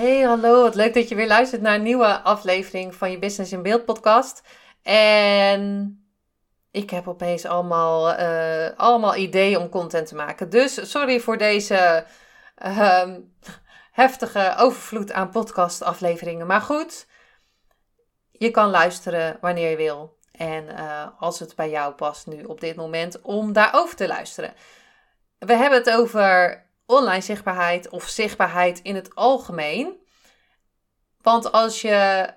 Hey, hallo. Wat leuk dat je weer luistert naar een nieuwe aflevering van je Business in Beeld podcast. En ik heb opeens allemaal, uh, allemaal ideeën om content te maken. Dus sorry voor deze uh, heftige overvloed aan podcastafleveringen. Maar goed, je kan luisteren wanneer je wil. En uh, als het bij jou past nu op dit moment om daarover te luisteren. We hebben het over online zichtbaarheid of zichtbaarheid in het algemeen. Want als je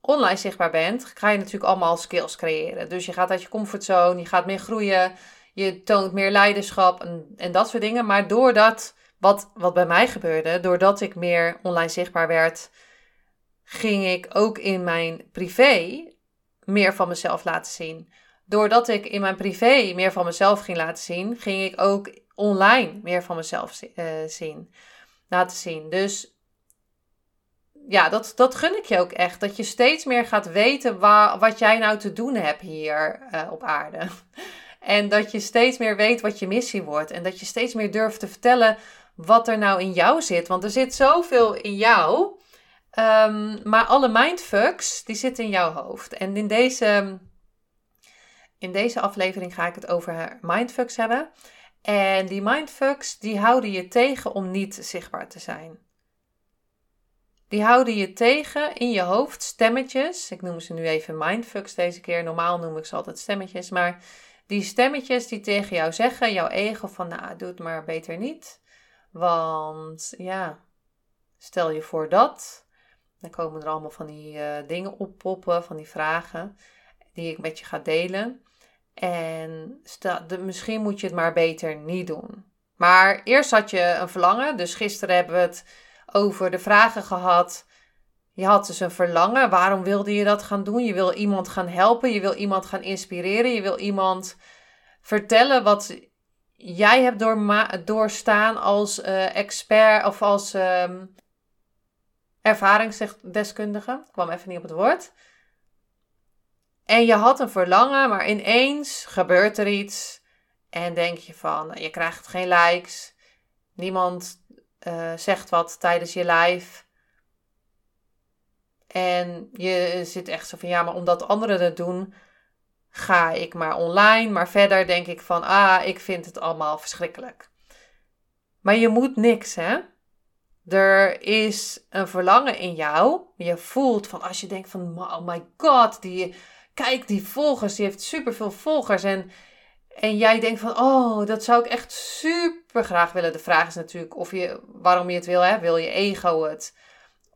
online zichtbaar bent, ga je natuurlijk allemaal skills creëren. Dus je gaat uit je comfortzone, je gaat meer groeien, je toont meer leiderschap en, en dat soort dingen. Maar doordat, wat, wat bij mij gebeurde, doordat ik meer online zichtbaar werd, ging ik ook in mijn privé meer van mezelf laten zien. Doordat ik in mijn privé meer van mezelf ging laten zien, ging ik ook online meer van mezelf uh, zien, laten zien. Dus ja, dat, dat gun ik je ook echt. Dat je steeds meer gaat weten waar, wat jij nou te doen hebt hier uh, op aarde. En dat je steeds meer weet wat je missie wordt. En dat je steeds meer durft te vertellen wat er nou in jou zit. Want er zit zoveel in jou. Um, maar alle mindfucks, die zitten in jouw hoofd. En in deze, in deze aflevering ga ik het over mindfucks hebben. En die mindfucks, die houden je tegen om niet zichtbaar te zijn. Die houden je tegen in je hoofd, stemmetjes. Ik noem ze nu even mindfucks deze keer. Normaal noem ik ze altijd stemmetjes. Maar die stemmetjes die tegen jou zeggen, jouw ego van, nou, doe het maar beter niet. Want ja, stel je voor dat. Dan komen er allemaal van die uh, dingen oppoppen, van die vragen die ik met je ga delen. En de, misschien moet je het maar beter niet doen. Maar eerst had je een verlangen. Dus gisteren hebben we het over de vragen gehad. Je had dus een verlangen. Waarom wilde je dat gaan doen? Je wil iemand gaan helpen. Je wil iemand gaan inspireren. Je wil iemand vertellen wat jij hebt doorstaan als uh, expert of als um, ervaringsdeskundige. Ik kwam even niet op het woord. En je had een verlangen, maar ineens gebeurt er iets. En denk je van, je krijgt geen likes. Niemand uh, zegt wat tijdens je live. En je zit echt zo van, ja, maar omdat anderen het doen, ga ik maar online. Maar verder denk ik van, ah, ik vind het allemaal verschrikkelijk. Maar je moet niks, hè? Er is een verlangen in jou. Je voelt van, als je denkt van, oh my god, die kijk, die volgers, die heeft superveel volgers. En, en jij denkt van, oh, dat zou ik echt super graag willen. De vraag is natuurlijk of je, waarom je het wil. Hè? Wil je ego het?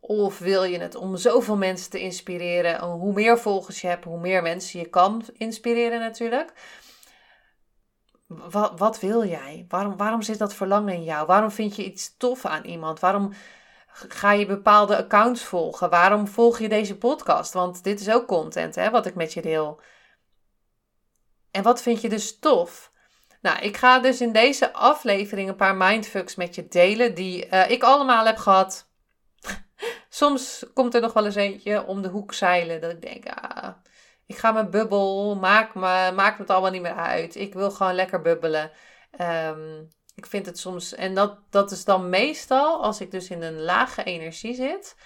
Of wil je het om zoveel mensen te inspireren? En hoe meer volgers je hebt, hoe meer mensen je kan inspireren natuurlijk. Wat, wat wil jij? Waarom, waarom zit dat verlangen in jou? Waarom vind je iets tof aan iemand? Waarom Ga je bepaalde accounts volgen? Waarom volg je deze podcast? Want dit is ook content, hè, wat ik met je deel. En wat vind je dus tof? Nou, ik ga dus in deze aflevering een paar mindfucks met je delen die uh, ik allemaal heb gehad. Soms komt er nog wel eens eentje om de hoek zeilen dat ik denk, ah, ik ga mijn bubbel, maak me, maakt het allemaal niet meer uit. Ik wil gewoon lekker bubbelen. Um, ik vind het soms, en dat, dat is dan meestal als ik dus in een lage energie zit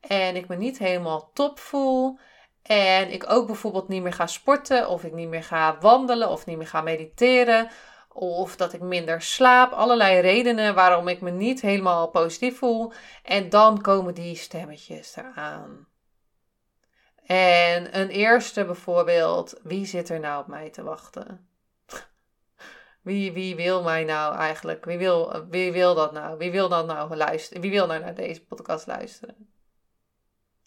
en ik me niet helemaal top voel. En ik ook bijvoorbeeld niet meer ga sporten, of ik niet meer ga wandelen, of niet meer ga mediteren, of dat ik minder slaap. Allerlei redenen waarom ik me niet helemaal positief voel. En dan komen die stemmetjes eraan. En een eerste bijvoorbeeld, wie zit er nou op mij te wachten? Wie, wie wil mij nou eigenlijk? Wie wil, wie wil dat nou? Wie wil dat nou luisteren? Wie wil nou naar deze podcast luisteren?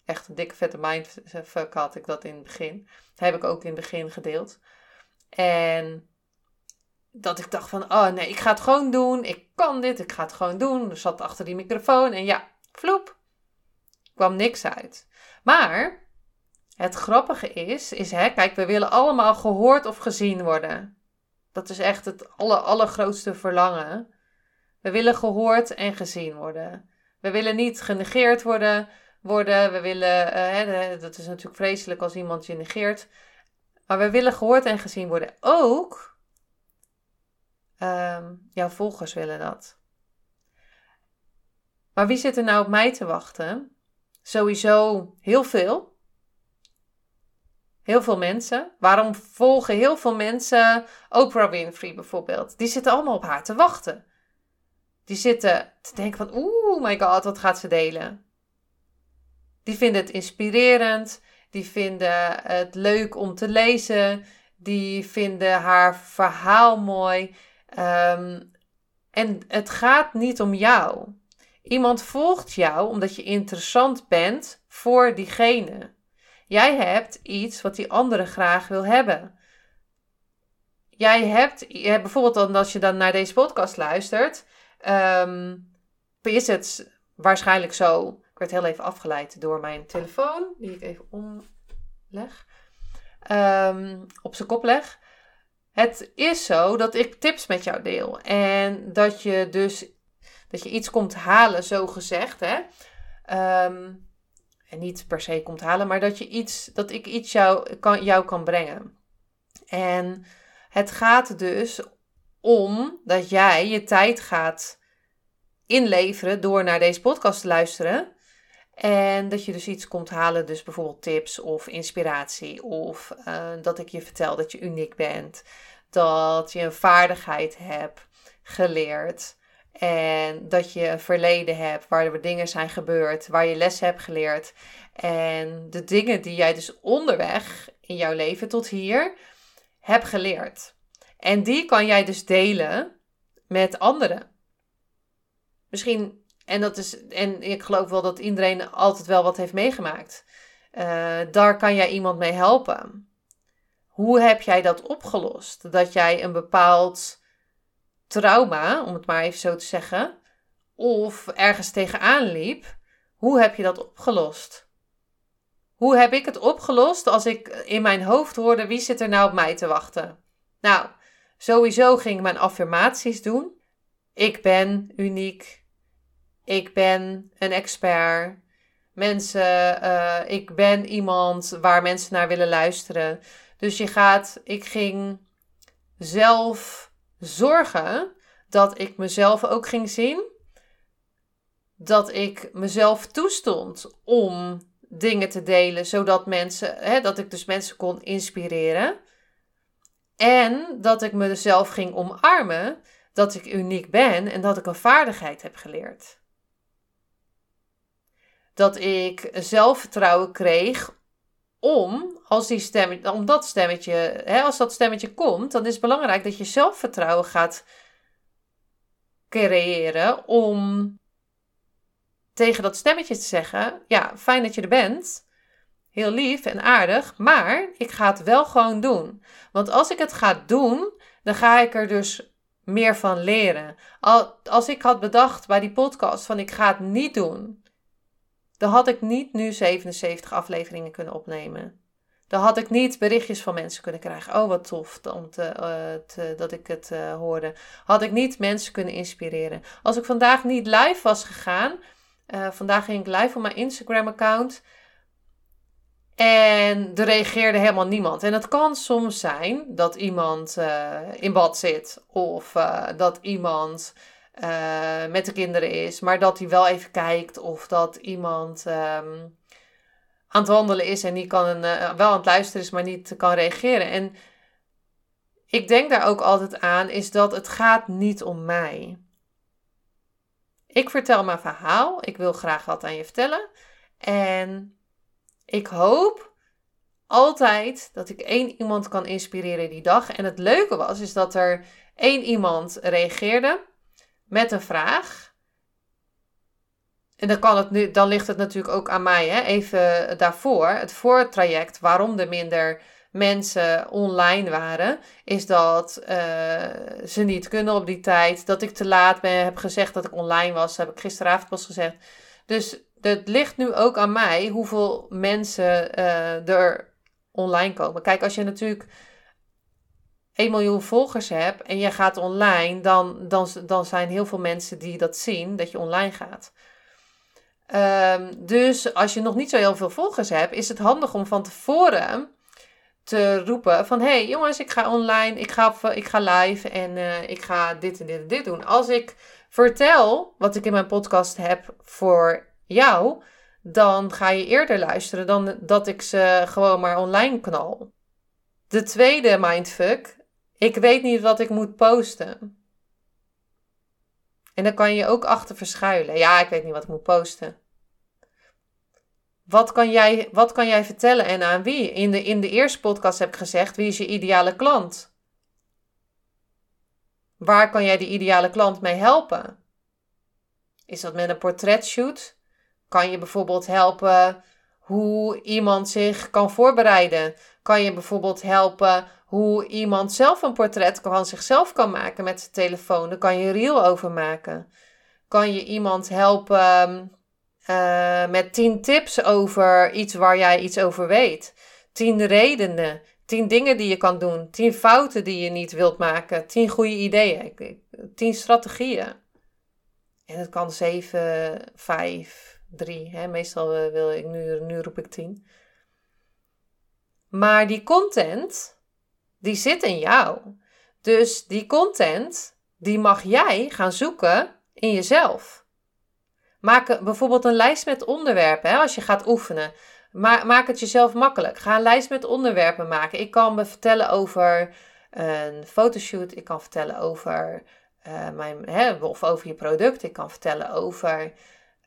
Echt een dikke vette mindfuck had ik dat in het begin. Dat heb ik ook in het begin gedeeld. En dat ik dacht van, oh nee, ik ga het gewoon doen. Ik kan dit, ik ga het gewoon doen. Er zat achter die microfoon en ja, vloep. kwam niks uit. Maar het grappige is, is hè, kijk, we willen allemaal gehoord of gezien worden. Dat is echt het aller, allergrootste verlangen. We willen gehoord en gezien worden. We willen niet genegeerd worden. worden. We willen, uh, hè, dat is natuurlijk vreselijk als iemand je negeert. Maar we willen gehoord en gezien worden. Ook um, jouw volgers willen dat. Maar wie zit er nou op mij te wachten? Sowieso heel veel. Heel veel mensen. Waarom volgen heel veel mensen Oprah Winfrey bijvoorbeeld? Die zitten allemaal op haar te wachten. Die zitten te denken van, oeh, my god, wat gaat ze delen? Die vinden het inspirerend. Die vinden het leuk om te lezen. Die vinden haar verhaal mooi. Ehm, en het gaat niet om jou. Iemand volgt jou omdat je interessant bent voor diegene. Jij hebt iets wat die andere graag wil hebben. Jij hebt, bijvoorbeeld dan als je dan naar deze podcast luistert, um, is het waarschijnlijk zo. Ik werd heel even afgeleid door mijn telefoon, die ik even omleg, um, op zijn kop leg. Het is zo dat ik tips met jou deel en dat je dus dat je iets komt halen, zo gezegd, hè. Um, en niet per se komt halen, maar dat, je iets, dat ik iets jou kan, jou kan brengen. En het gaat dus om dat jij je tijd gaat inleveren door naar deze podcast te luisteren. En dat je dus iets komt halen, dus bijvoorbeeld tips of inspiratie. Of uh, dat ik je vertel dat je uniek bent. Dat je een vaardigheid hebt geleerd. En dat je verleden hebt waar er dingen zijn gebeurd, waar je lessen hebt geleerd. En de dingen die jij dus onderweg in jouw leven tot hier hebt geleerd. En die kan jij dus delen met anderen. Misschien, en, dat is, en ik geloof wel dat iedereen altijd wel wat heeft meegemaakt. Uh, daar kan jij iemand mee helpen. Hoe heb jij dat opgelost? Dat jij een bepaald trauma, om het maar even zo te zeggen, of ergens tegenaan liep, hoe heb je dat opgelost? Hoe heb ik het opgelost als ik in mijn hoofd hoorde wie zit er nou op mij te wachten? Nou, sowieso ging ik mijn affirmaties doen. Ik ben uniek. Ik ben een expert. Mensen, uh, ik ben iemand waar mensen naar willen luisteren. Dus je gaat, ik ging zelf zorgen dat ik mezelf ook ging zien. Dat ik mezelf toestond om dingen te delen, zodat mensen, hè, dat ik dus mensen kon inspireren. En dat ik mezelf ging omarmen, dat ik uniek ben en dat ik een vaardigheid heb geleerd. Dat ik zelfvertrouwen kreeg om, als, die stemmetje, om dat stemmetje, hè, als dat stemmetje komt, dan is het belangrijk dat je zelfvertrouwen gaat creëren om tegen dat stemmetje te zeggen: Ja, fijn dat je er bent. Heel lief en aardig, maar ik ga het wel gewoon doen. Want als ik het ga doen, dan ga ik er dus meer van leren. Als ik had bedacht bij die podcast van ik ga het niet doen, dan had ik niet nu 77 afleveringen kunnen opnemen. Dan had ik niet berichtjes van mensen kunnen krijgen. Oh, wat tof om te, uh, te, dat ik het uh, hoorde. Had ik niet mensen kunnen inspireren. Als ik vandaag niet live was gegaan. Uh, vandaag ging ik live op mijn Instagram-account. En er reageerde helemaal niemand. En het kan soms zijn dat iemand in bad zit. Of dat iemand uh, met de kinderen is, maar dat hij wel even kijkt of dat iemand um, aan het wandelen is en die kan een, uh, wel aan het luisteren is, maar niet kan reageren. En ik denk daar ook altijd aan, is dat het gaat niet om mij. Ik vertel mijn verhaal, ik wil graag wat aan je vertellen. En ik hoop altijd dat ik één iemand kan inspireren die dag. En het leuke was, is dat er één iemand reageerde met een vraag. En dan, kan het nu, dan ligt het natuurlijk ook aan mij, hè? even daarvoor, het voortraject, waarom er minder mensen online waren, is dat uh, ze niet kunnen op die tijd. Dat ik te laat ben, heb gezegd dat ik online was. heb ik gisteravond pas gezegd. Dus het ligt nu ook aan mij hoeveel mensen uh, er online komen. Kijk, als je natuurlijk 1 miljoen volgers hebt en je gaat online, dan, dan, dan zijn heel veel mensen die dat zien, dat je online gaat. Um, dus als je nog niet zo heel veel volgers hebt, is het handig om van tevoren te roepen van... hey, jongens, ik ga online, ik ga, ik ga live en uh, ik ga dit en dit en dit doen. Als ik vertel wat ik in mijn podcast heb voor jou... dan ga je eerder luisteren dan dat ik ze gewoon maar online knal. De tweede mindfuck ik weet niet wat ik moet posten. En dan kan je ook achter verschuilen. Ja, ik weet niet wat ik moet posten. Wat kan jij, wat kan jij vertellen en aan wie? In de, in de eerste podcast heb ik gezegd: wie is je ideale klant? Waar kan jij die ideale klant mee helpen? Is dat met een portretshoot? Kan je bijvoorbeeld helpen hoe iemand zich kan voorbereiden? Kan je bijvoorbeeld helpen hoe iemand zelf een portret van zichzelf kan maken met zijn telefoon. Daar kan je reel over maken. Kan je iemand helpen uh, met tien tips over iets waar jij iets over weet. Tien redenen. Tien dingen die je kan doen. Tien fouten die je niet wilt maken. Tien goede ideeën. Tien strategieën. En het kan zeven, vijf, drie. Hè? Meestal eh, wil ik nu, nu roep ik tien. Maar die content, die zit in jou. Dus die content, die mag jij gaan zoeken in jezelf. Maak bijvoorbeeld een lijst met onderwerpen hè, als je gaat oefenen. maak het jezelf makkelijk. Ga een lijst met onderwerpen maken. Ik kan me vertellen over een fotoshoot. Ik kan vertellen over, uh, mijn, hè, of over je product. Ik kan vertellen over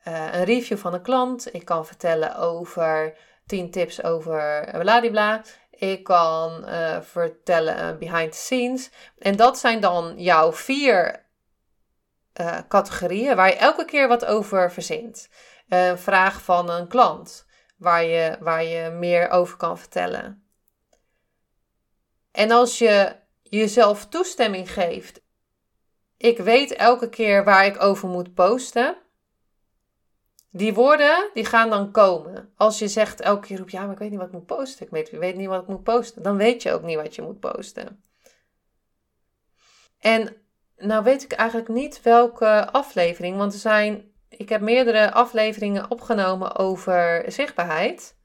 uh, een review van een klant. Ik kan vertellen over 10 tips over bladibla. Ik kan uh, vertellen behind the scenes. En dat zijn dan jouw vier categorieën waar je elke keer wat over verzint. Een vraag van een klant waar je, waar je meer over kan vertellen. En als je jezelf toestemming geeft, ik weet elke keer waar ik over moet posten die woorden, die gaan dan komen. Als je zegt elke keer op, ja, maar ik weet niet wat ik moet posten. Ik weet, ik weet niet wat ik moet posten. Dan weet je ook niet wat je moet posten. En nou weet ik eigenlijk niet welke aflevering, want er zijn, ik heb meerdere afleveringen opgenomen over zichtbaarheid.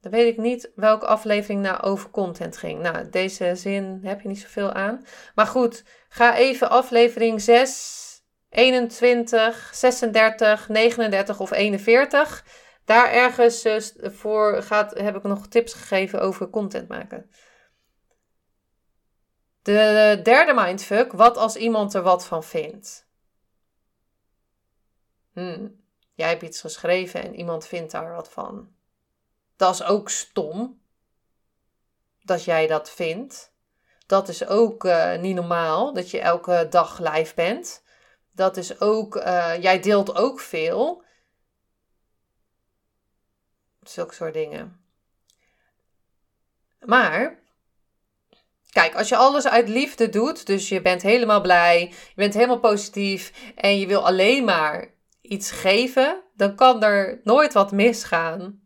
Dan weet ik niet welke aflevering nou over content ging. Nou, deze zin heb je niet zoveel aan. Maar goed, ga even aflevering 6 21, 36, 39 of 41. Daar ergens uh, voor gaat, heb ik nog tips gegeven over content maken. De derde mindfuck, wat als iemand er wat van vindt? Hmm, jij hebt iets geschreven en iemand vindt daar wat van. Dat is ook stom. Dat jij dat vindt. Dat is ook uh, niet normaal dat je elke dag live bent. Dat is ook, uh, jij deelt ook veel. Zulke soort dingen. Maar, kijk, als je alles uit liefde doet, dus je bent helemaal blij, je bent helemaal positief en je wil alleen maar iets geven, dan kan er nooit wat misgaan.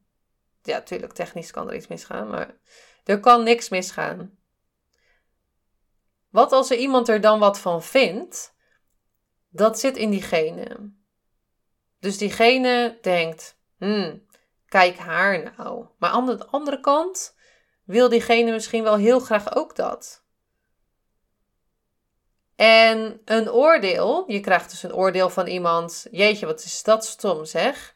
Ja, natuurlijk, technisch kan er iets misgaan, maar er kan niks misgaan. Wat als er iemand er dan wat van vindt? Dat zit in diegene. Dus diegene denkt, hmm, kijk haar nou. Maar aan de andere kant wil diegene misschien wel heel graag ook dat. En een oordeel, je krijgt dus een oordeel van iemand, jeetje, wat is dat stom zeg.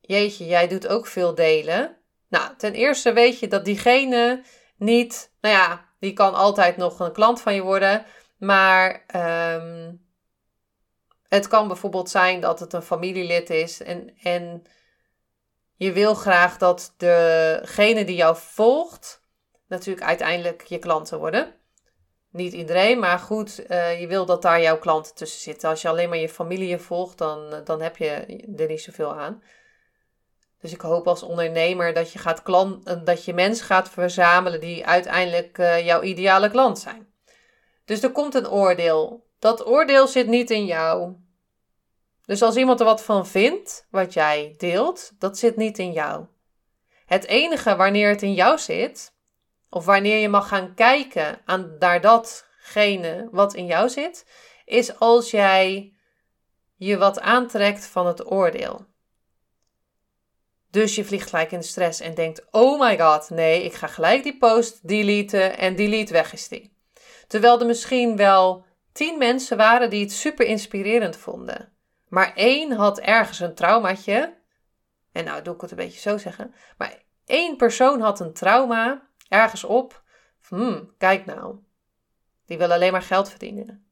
Jeetje, jij doet ook veel delen. Nou, ten eerste weet je dat diegene niet, nou ja, die kan altijd nog een klant van je worden, maar um, het kan bijvoorbeeld zijn dat het een familielid is en, en je wil graag dat degene die jou volgt, natuurlijk uiteindelijk je klanten worden. Niet iedereen, maar goed, uh, je wil dat daar jouw klanten tussen zitten. Als je alleen maar je familie volgt, dan, dan heb je er niet zoveel aan. Dus ik hoop als ondernemer dat je, gaat klant, dat je mensen gaat verzamelen die uiteindelijk jouw ideale klant zijn. Dus er komt een oordeel. Dat oordeel zit niet in jou. Dus als iemand er wat van vindt, wat jij deelt, dat zit niet in jou. Het enige wanneer het in jou zit, of wanneer je mag gaan kijken aan, naar datgene wat in jou zit, is als jij je wat aantrekt van het oordeel. Dus je vliegt gelijk in de stress en denkt: Oh my god, nee, ik ga gelijk die post deleten en delete weg is die. Terwijl er misschien wel tien mensen waren die het super inspirerend vonden. Maar één had ergens een traumaatje. En nou doe ik het een beetje zo zeggen. Maar één persoon had een trauma ergens op. Hmm, kijk nou. Die wil alleen maar geld verdienen.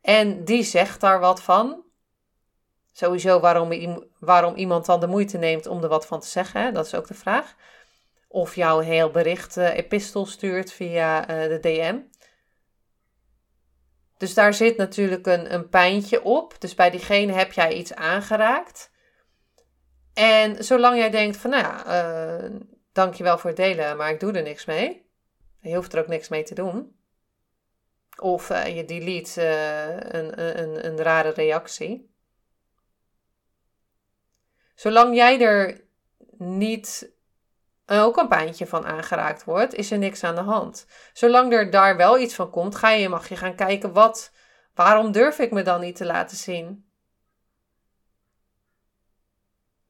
En die zegt daar wat van. Sowieso waarom, waarom iemand dan de moeite neemt om er wat van te zeggen, dat is ook de vraag. Of jouw heel bericht, uh, epistel stuurt via uh, de DM. Dus daar zit natuurlijk een, een pijntje op. Dus bij diegene heb jij iets aangeraakt. En zolang jij denkt van, nou ja, uh, dankjewel voor het delen, maar ik doe er niks mee. Je hoeft er ook niks mee te doen. Of uh, je delete uh, een, een, een rare reactie. Zolang jij er niet ook een pijntje van aangeraakt wordt, is er niks aan de hand. Zolang er daar wel iets van komt, ga je, mag je gaan kijken wat, waarom durf ik me dan niet te laten zien?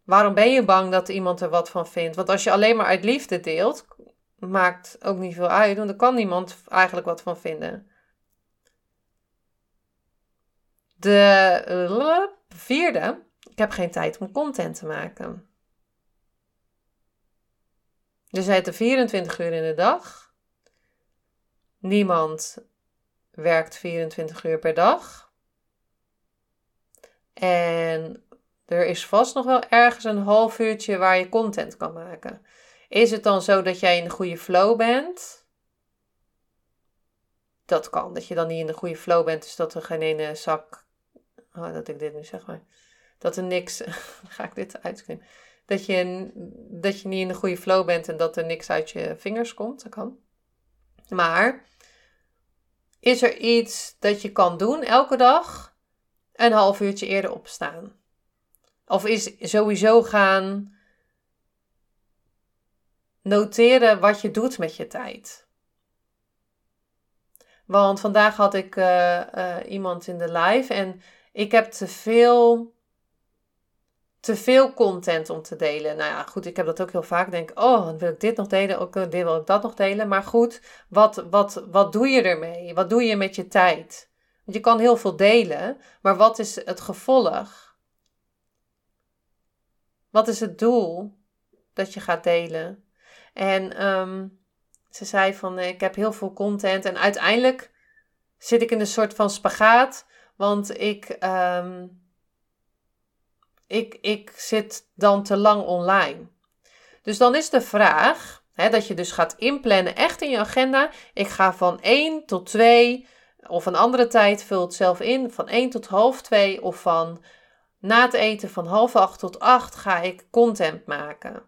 Waarom ben je bang dat iemand er wat van vindt? Want als je alleen maar uit liefde deelt, maakt ook niet veel uit, want er kan niemand eigenlijk wat van vinden. De vierde, ik heb geen tijd om content te maken. Hij heeft 24 uur in de dag. Niemand werkt 24 uur per dag. En er is vast nog wel ergens een half uurtje waar je content kan maken. Is het dan zo dat jij in de goede flow bent? Dat kan, dat je dan niet in de goede flow bent, dus dat er geen ene zak. Oh, dat ik dit nu zeg maar. Dat er niks. ga ik dit uitknippen? Dat je, dat je niet in de goede flow bent en dat er niks uit je vingers komt. Dat kan. Maar is er iets dat je kan doen elke dag? Een half uurtje eerder opstaan. Of is sowieso gaan noteren wat je doet met je tijd. Want vandaag had ik uh, iemand in de live en ik heb te veel te veel content om te delen. Nou ja, goed, ik heb dat ook heel vaak. Denk, oh, dan wil ik dit nog delen, ook dit wil ik dat nog delen. Maar goed, wat, wat, wat doe je ermee? Wat doe je met je tijd? Want je kan heel veel delen, maar wat is het gevolg? Wat is het doel dat je gaat delen? En um, ze zei van, ik heb heel veel content en uiteindelijk zit ik in een soort van spagaat, want ik... Um, ik, ik zit dan te lang online. Dus dan is de vraag hè, dat je dus gaat inplannen echt in je agenda. Ik ga van 1 tot 2 of een andere tijd, vul het zelf in, van 1 tot half 2 of van na het eten van half 8 tot 8 ga ik content maken.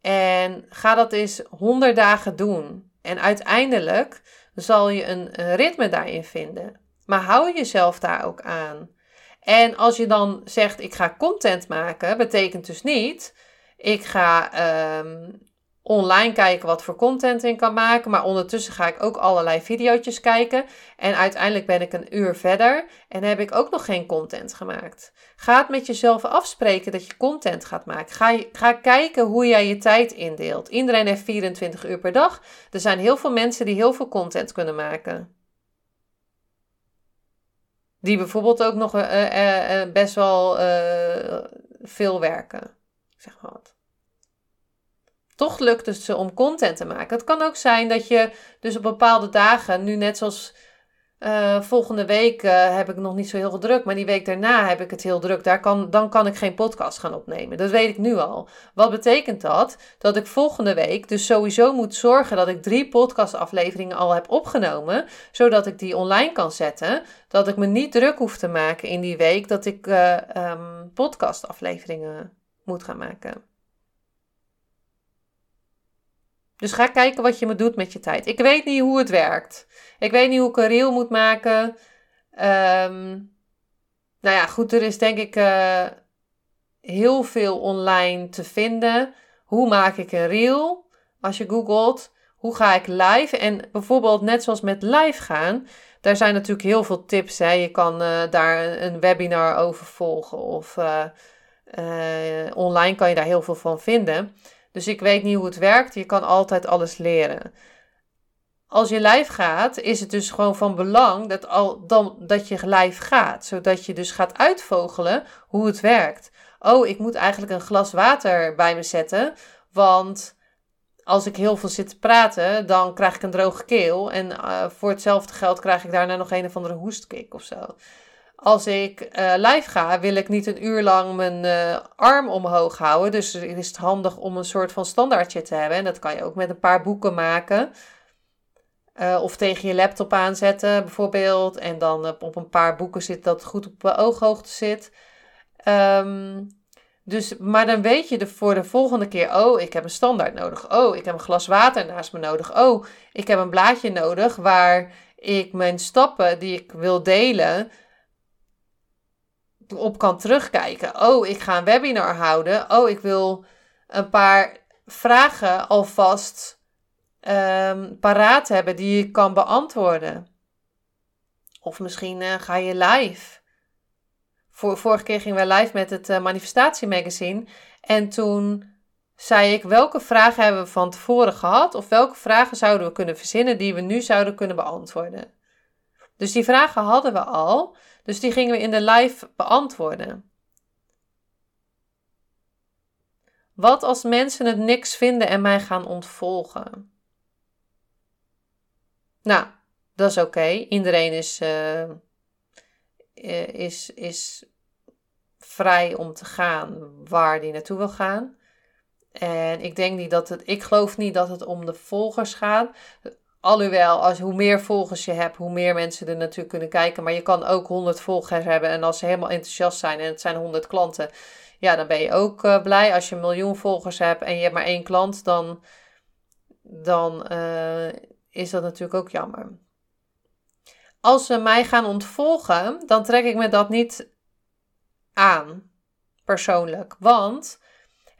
En ga dat eens 100 dagen doen. En uiteindelijk zal je een ritme daarin vinden. Maar hou jezelf daar ook aan. En als je dan zegt, ik ga content maken, betekent dus niet, ik ga um, online kijken wat voor content ik kan maken. Maar ondertussen ga ik ook allerlei video's kijken. En uiteindelijk ben ik een uur verder en heb ik ook nog geen content gemaakt. Ga het met jezelf afspreken dat je content gaat maken. Ga, ga kijken hoe jij je tijd indeelt. Iedereen heeft 24 uur per dag. Er zijn heel veel mensen die heel veel content kunnen maken. Die bijvoorbeeld ook nog uh, uh, best wel veel werken. Zeg maar wat. Toch lukt het ze om content te maken. Het kan ook zijn dat je dus op bepaalde dagen, nu net zoals uh, volgende week uh, heb ik nog niet zo heel druk, maar die week daarna heb ik het heel druk. Daar kan, dan kan ik geen podcast gaan opnemen. Dat weet ik nu al. Wat betekent dat? Dat ik volgende week dus sowieso moet zorgen dat ik drie podcastafleveringen al heb opgenomen, zodat ik die online kan zetten. Dat ik me niet druk hoef te maken in die week dat ik uh, um, podcastafleveringen moet gaan maken. Dus ga kijken wat je me doet met je tijd. Ik weet niet hoe het werkt. Ik weet niet hoe ik een reel moet maken. Um, nou ja, goed, er is denk ik uh, heel veel online te vinden. Hoe maak ik een reel? Als je googelt, hoe ga ik live? En bijvoorbeeld net zoals met live gaan, daar zijn natuurlijk heel veel tips. Je kan uh, daar een webinar over volgen of uh, online kan je daar heel veel van vinden. Dus ik weet niet hoe het werkt. Je kan altijd alles leren. Als je live gaat, is het dus gewoon van belang dat, al, dan, dat je live gaat. Zodat je dus gaat uitvogelen hoe het werkt. Oh, ik moet eigenlijk een glas water bij me zetten. Want als ik heel veel zit te praten, dan krijg ik een droge keel. En uh, voor hetzelfde geld krijg ik daarna nog een of andere hoestkick of zo. Als ik uh, live ga, wil ik niet een uur lang mijn uh, arm omhoog houden. Dus is het handig om een soort van standaardje te hebben. En dat kan je ook met een paar boeken maken. Uh, of tegen je laptop aanzetten, bijvoorbeeld. En dan op een paar boeken zit dat goed op ooghoogte zit. Um, dus, maar dan weet je de, voor de volgende keer, oh, ik heb een standaard nodig. Oh, ik heb een glas water naast me nodig. Oh, ik heb een blaadje nodig waar ik mijn stappen die ik wil delen op kan terugkijken. Oh, ik ga een webinar houden. Oh, ik wil een paar vragen alvast um, paraat hebben die je kan beantwoorden. Of misschien uh, ga je live. Voor, vorige keer gingen we live met het uh, Manifestatie Magazine. En toen zei ik welke vragen hebben we van tevoren gehad. Of welke vragen zouden we kunnen verzinnen die we nu zouden kunnen beantwoorden. Dus die vragen hadden we al. Dus die gingen we in de live beantwoorden. Wat als mensen het niks vinden en mij gaan ontvolgen? Nou, dat is oké. Iedereen is, uh, is, is vrij om te gaan waar die naartoe wil gaan. En ik denk niet dat het, ik geloof niet dat het om de volgers gaat. Alhoewel, als, hoe meer volgers je hebt, hoe meer mensen er natuurlijk kunnen kijken. Maar je kan ook 100 volgers hebben. En als ze helemaal enthousiast zijn en het zijn 100 klanten, ja, dan ben je ook uh, blij. Als je een miljoen volgers hebt en je hebt maar één klant, dan, dan uh, is dat natuurlijk ook jammer. Als ze mij gaan ontvolgen, dan trek ik me dat niet aan, persoonlijk. Want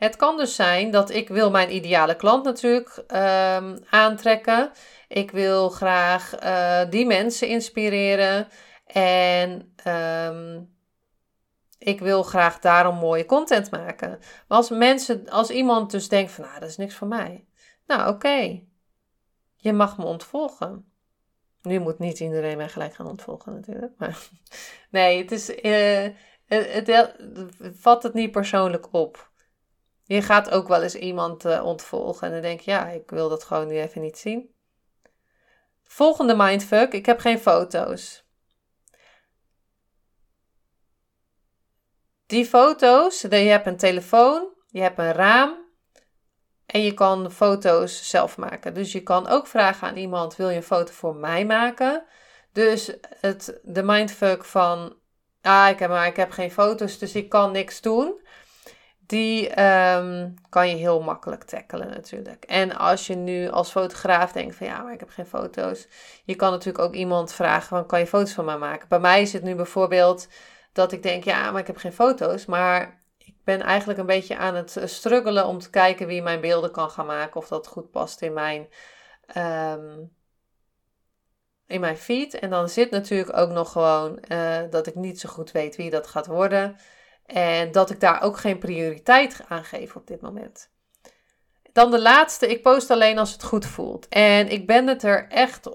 het kan dus zijn dat ik wil mijn ideale klant natuurlijk um, aantrekken. Ik wil graag uh, die mensen inspireren. En um, ik wil graag daarom mooie content maken. Als mensen, als iemand dus denkt van, nou, dat is niks voor mij. Nou, oké. Je mag me ontvolgen. Nu moet niet iedereen mij gelijk gaan ontvolgen natuurlijk. Maar nee, het is... Het, het, vat het niet persoonlijk op. Je gaat ook wel eens iemand uh, ontvolgen en dan denk je, ja, ik wil dat gewoon nu even niet zien. Volgende mindfuck, ik heb geen foto's. Die foto's, je hebt een telefoon, je hebt een raam en je kan foto's zelf maken. Dus je kan ook vragen aan iemand, wil je een foto voor mij maken? Dus het, de mindfuck van ah, ik heb, maar ik heb geen foto's, dus ik kan niks doen. Die um, kan je heel makkelijk tackelen natuurlijk. En als je nu als fotograaf denkt van ja, maar ik heb geen foto's. Je kan natuurlijk ook iemand vragen van kan je foto's van mij maken. Bij mij is het nu bijvoorbeeld dat ik denk ja, maar ik heb geen foto's. Maar ik ben eigenlijk een beetje aan het struggelen om te kijken wie mijn beelden kan gaan maken. Of dat goed past in mijn... Um, in mijn feed. En dan zit natuurlijk ook nog gewoon uh, dat ik niet zo goed weet wie dat gaat worden. En dat ik daar ook geen prioriteit aan geef op dit moment. Dan de laatste, ik post alleen als het goed voelt. En ik ben het er echt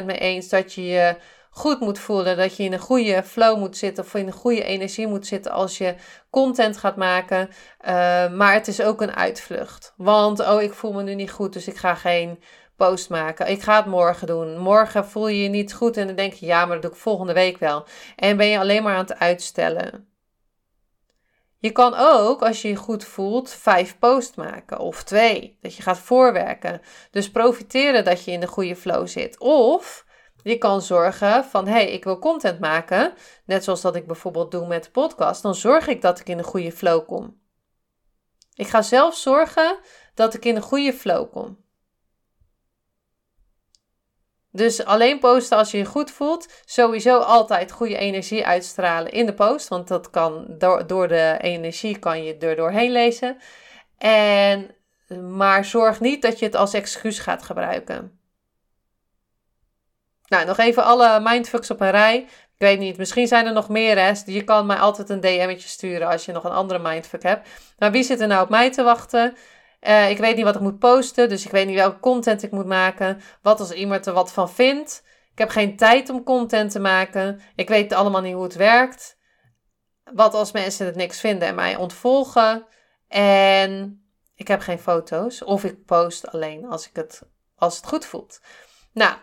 100% mee eens dat je je goed moet voelen. Dat je in een goede flow moet zitten of in een goede energie moet zitten als je content gaat maken. Uh, maar het is ook een uitvlucht. Want, oh, ik voel me nu niet goed, dus ik ga geen post maken. Ik ga het morgen doen. Morgen voel je je niet goed en dan denk je, ja, maar dat doe ik volgende week wel. En ben je alleen maar aan het uitstellen. Je kan ook, als je je goed voelt, vijf posts maken of twee. Dat je gaat voorwerken. Dus profiteren dat je in de goede flow zit. Of je kan zorgen van, hé, hey, ik wil content maken. Net zoals dat ik bijvoorbeeld doe met de podcast. Dan zorg ik dat ik in een goede flow kom. Ik ga zelf zorgen dat ik in een goede flow kom. Dus alleen posten als je je goed voelt. Sowieso altijd goede energie uitstralen in de post. Want dat kan door, de energie kan je er doorheen lezen. En, maar zorg niet dat je het als excuus gaat gebruiken. Nou, nog even alle mindfucks op een rij. Ik weet niet, misschien zijn er nog meer. Hè? Je kan mij altijd een DM'tje sturen als je nog een andere mindfuck hebt. Maar wie zit er nou op mij te wachten? Uh, ik weet niet wat ik moet posten, dus ik weet niet welke content ik moet maken. Wat als iemand er wat van vindt. Ik heb geen tijd om content te maken. Ik weet allemaal niet hoe het werkt. Wat als mensen het niks vinden en mij ontvolgen. En ik heb geen foto's. Of ik post alleen als, ik het, als het goed voelt. Nou,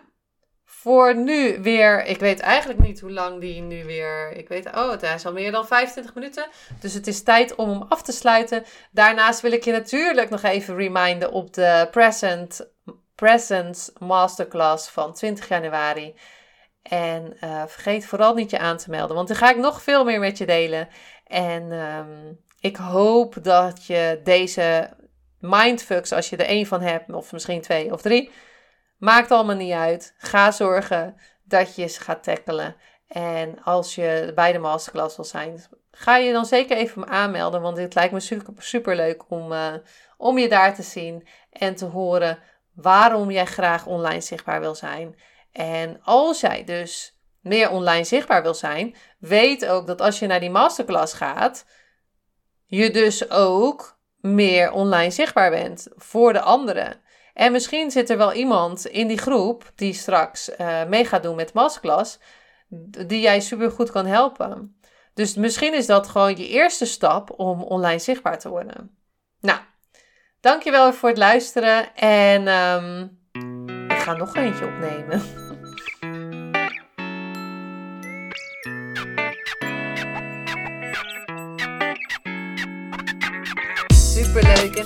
voor nu weer. Ik weet eigenlijk niet hoe lang die nu weer. Ik weet, oh, het is al meer dan 25 minuten. Dus het is tijd om hem af te sluiten. Daarnaast wil ik je natuurlijk nog even reminden op de Present, Presence Masterclass van 20 januari. En uh, vergeet vooral niet je aan te melden, want dan ga ik nog veel meer met je delen. En um, ik hoop dat je deze mindfucks, als je er één van hebt, of misschien twee of drie Maakt allemaal niet uit. Ga zorgen dat je ze gaat tackelen. En als je bij de masterclass wil zijn, ga je dan zeker even aanmelden. Want het lijkt me super, leuk om, uh, om je daar te zien en te horen waarom jij graag online zichtbaar wil zijn. En als jij dus meer online zichtbaar wil zijn, weet ook dat als je naar die masterclass gaat, je dus ook meer online zichtbaar bent voor de anderen. En misschien zit er wel iemand in die groep die straks uh, mee gaat doen met masterclass, die jij super goed kan helpen. Dus misschien is dat gewoon je eerste stap om online zichtbaar te worden. Nou, dankjewel voor het luisteren en um, ik ga nog eentje opnemen. Superleuk en